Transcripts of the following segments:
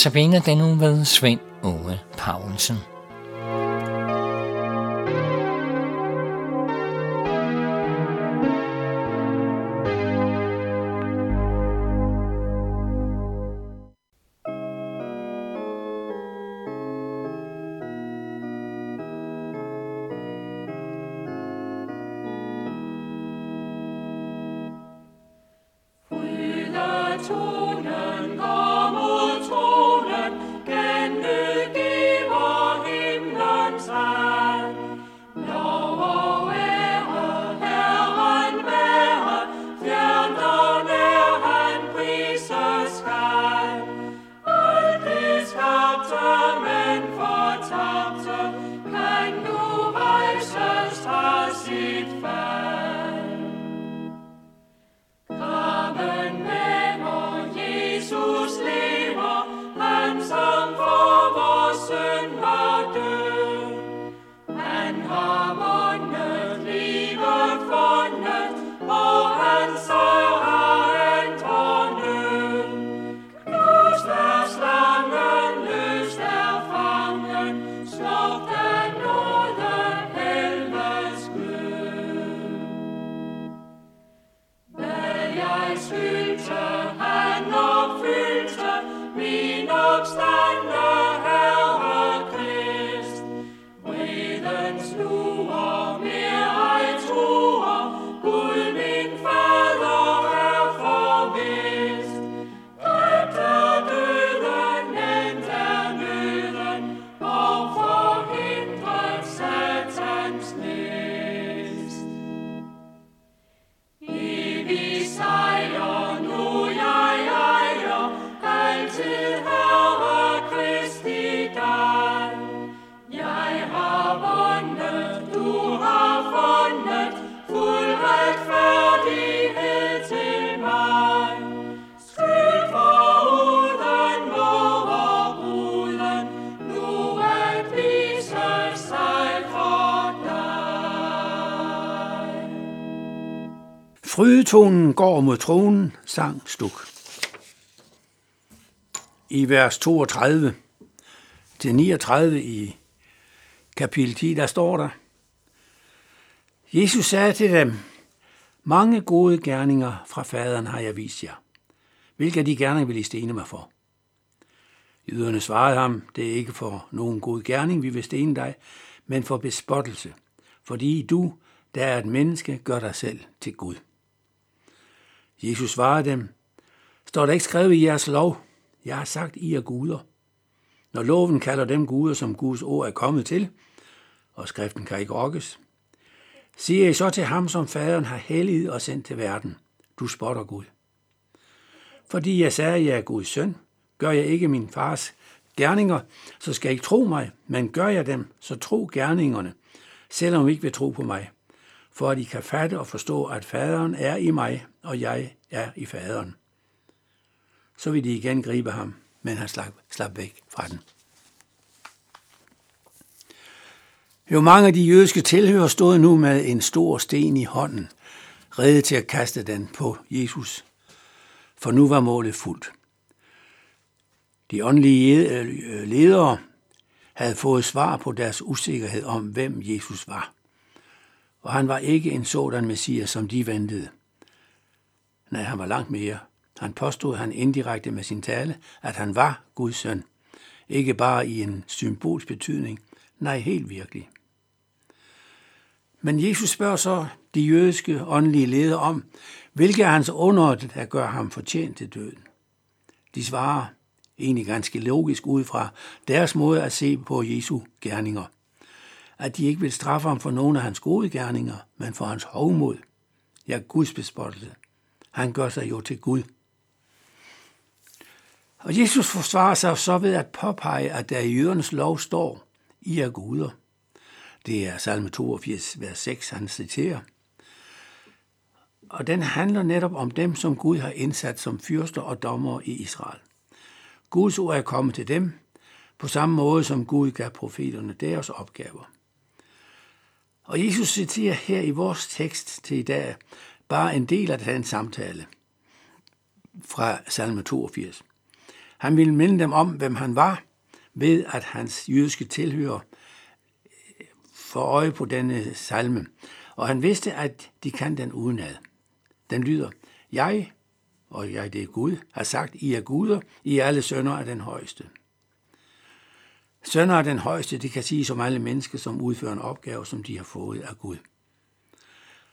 Notabene den uge ved Svend Åge Paulsen. Frydetonen går mod tronen, sang Stuk. I vers 32 til 39 i kapitel 10, der står der, Jesus sagde til dem, mange gode gerninger fra faderen har jeg vist jer. Hvilke af de gerninger vil I stene mig for? Jøderne svarede ham, det er ikke for nogen god gerning, vi vil stene dig, men for bespottelse, fordi du, der er et menneske, gør dig selv til Gud. Jesus svarede dem, står der ikke skrevet i jeres lov, jeg har sagt, I er guder. Når loven kalder dem guder, som Guds ord er kommet til, og skriften kan ikke rokkes, siger I så til ham, som faderen har helliget og sendt til verden, du spotter Gud. Fordi jeg sagde, at jeg er Guds søn, gør jeg ikke min fars gerninger, så skal I ikke tro mig, men gør jeg dem, så tro gerningerne, selvom I ikke vil tro på mig for at I kan fatte og forstå, at faderen er i mig, og jeg er i faderen. Så vil de igen gribe ham, men han slap, slap væk fra den. Jo mange af de jødiske tilhører stod nu med en stor sten i hånden, redde til at kaste den på Jesus, for nu var målet fuldt. De åndelige øh, ledere havde fået svar på deres usikkerhed om, hvem Jesus var og han var ikke en sådan messias, som de ventede. Nej, han var langt mere. Han påstod han indirekte med sin tale, at han var Guds søn. Ikke bare i en symbolsk betydning, nej, helt virkelig. Men Jesus spørger så de jødiske åndelige ledere om, hvilke af hans under, der gør ham fortjent til døden. De svarer egentlig ganske logisk ud fra deres måde at se på Jesu gerninger – at de ikke vil straffe ham for nogen af hans gode gerninger, men for hans hovmod. Ja, Guds bespottelse. Han gør sig jo til Gud. Og Jesus forsvarer sig så ved at påpege, at der i jødernes lov står, I er guder. Det er salme 82, vers 6, han citerer. Og den handler netop om dem, som Gud har indsat som fyrster og dommere i Israel. Guds ord er kommet til dem, på samme måde som Gud gav profeterne deres opgaver. Og Jesus citerer her i vores tekst til i dag bare en del af den samtale fra salme 82. Han ville minde dem om, hvem han var, ved at hans jødiske tilhører får øje på denne salme. Og han vidste, at de kan den udenad. Den lyder, jeg, og jeg det er Gud, har sagt, I er guder, I er alle sønner af den højeste. Sønner af den højeste, det kan sige som alle mennesker, som udfører en opgave, som de har fået af Gud.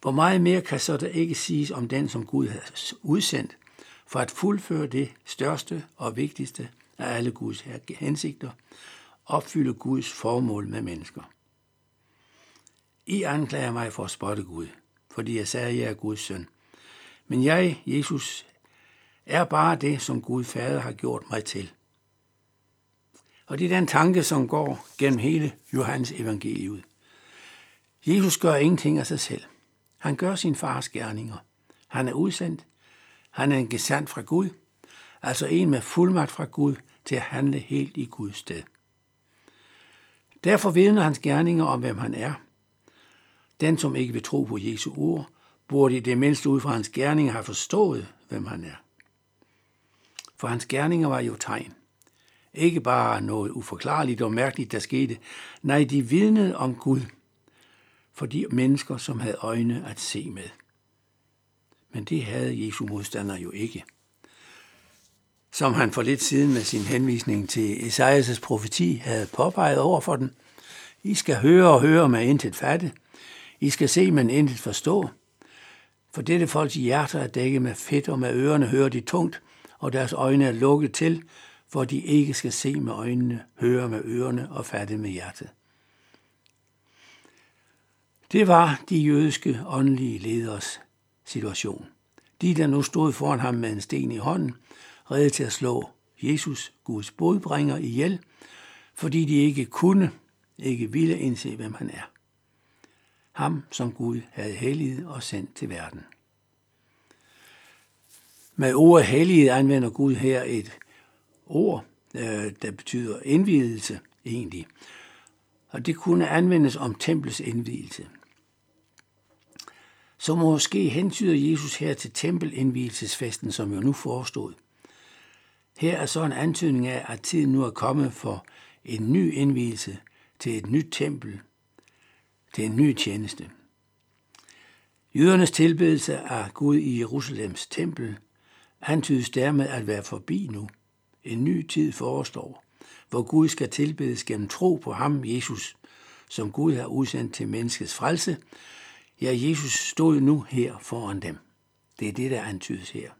Hvor meget mere kan så der ikke siges om den, som Gud har udsendt, for at fuldføre det største og vigtigste af alle Guds hensigter, opfylde Guds formål med mennesker. I anklager mig for at spotte Gud, fordi jeg sagde, at jeg er Guds søn. Men jeg, Jesus, er bare det, som Gud Fader har gjort mig til. Og det er den tanke, som går gennem hele Johannes evangeliet. Jesus gør ingenting af sig selv. Han gør sin fars gerninger. Han er udsendt. Han er en gesandt fra Gud, altså en med fuldmagt fra Gud til at handle helt i Guds sted. Derfor vidner hans gerninger om, hvem han er. Den, som ikke vil tro på Jesu ord, burde i det mindste ud fra hans gerninger have forstået, hvem han er. For hans gerninger var jo tegn. Ikke bare noget uforklarligt og mærkeligt, der skete. Nej, de vidnede om Gud for de mennesker, som havde øjne at se med. Men det havde Jesu modstander jo ikke. Som han for lidt siden med sin henvisning til Esajas' profeti havde påpeget over for den. I skal høre og høre med intet fatte. I skal se, men intet forstå. For dette folks hjerter er dækket med fedt, og med ørerne hører de tungt, og deres øjne er lukket til, hvor de ikke skal se med øjnene, høre med ørerne og fatte med hjertet. Det var de jødiske åndelige leders situation. De, der nu stod foran ham med en sten i hånden, redde til at slå Jesus, Guds bodbringer, ihjel, fordi de ikke kunne, ikke ville indse, hvem han er. Ham, som Gud havde helliget og sendt til verden. Med ordet helliget anvender Gud her et ord, øh, der betyder indvielse egentlig. Og det kunne anvendes om templets indvielse. Så måske hentyder Jesus her til tempelindvielsesfesten, som jo nu forestod. Her er så en antydning af, at tiden nu er kommet for en ny indvielse til et nyt tempel, til en ny tjeneste. Jødernes tilbedelse af Gud i Jerusalems tempel antydes dermed at være forbi nu. En ny tid forestår, hvor Gud skal tilbedes gennem tro på ham, Jesus, som Gud har udsendt til menneskets frelse, Ja, Jesus stod nu her foran dem. Det er det, der antydes her.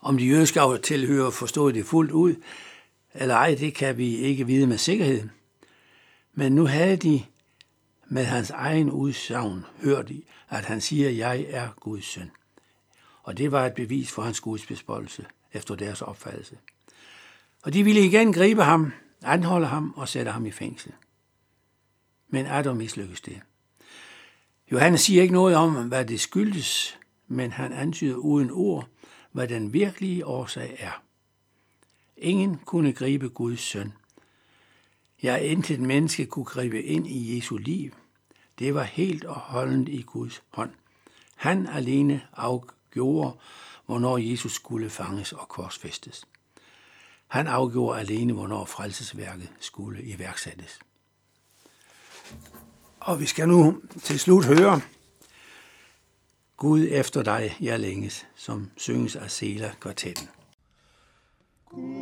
Om de jødiske tilhører forstod det fuldt ud, eller ej, det kan vi ikke vide med sikkerhed. Men nu havde de med hans egen udsagn hørt, at han siger, jeg er Guds søn. Og det var et bevis for hans gudsbespottelse efter deres opfattelse. Og de ville igen gribe ham, anholde ham og sætte ham i fængsel. Men Adam mislykkes det. Johannes siger ikke noget om, hvad det skyldes, men han antyder uden ord, hvad den virkelige årsag er. Ingen kunne gribe Guds søn. Ja, intet menneske kunne gribe ind i Jesu liv. Det var helt og holdent i Guds hånd. Han alene gjorde, hvornår Jesus skulle fanges og korsfæstes. Han afgjorde alene, hvornår frelsesværket skulle iværksættes. Og vi skal nu til slut høre Gud efter dig, jeg længes, som synges af Sela Kvartetten. Gud.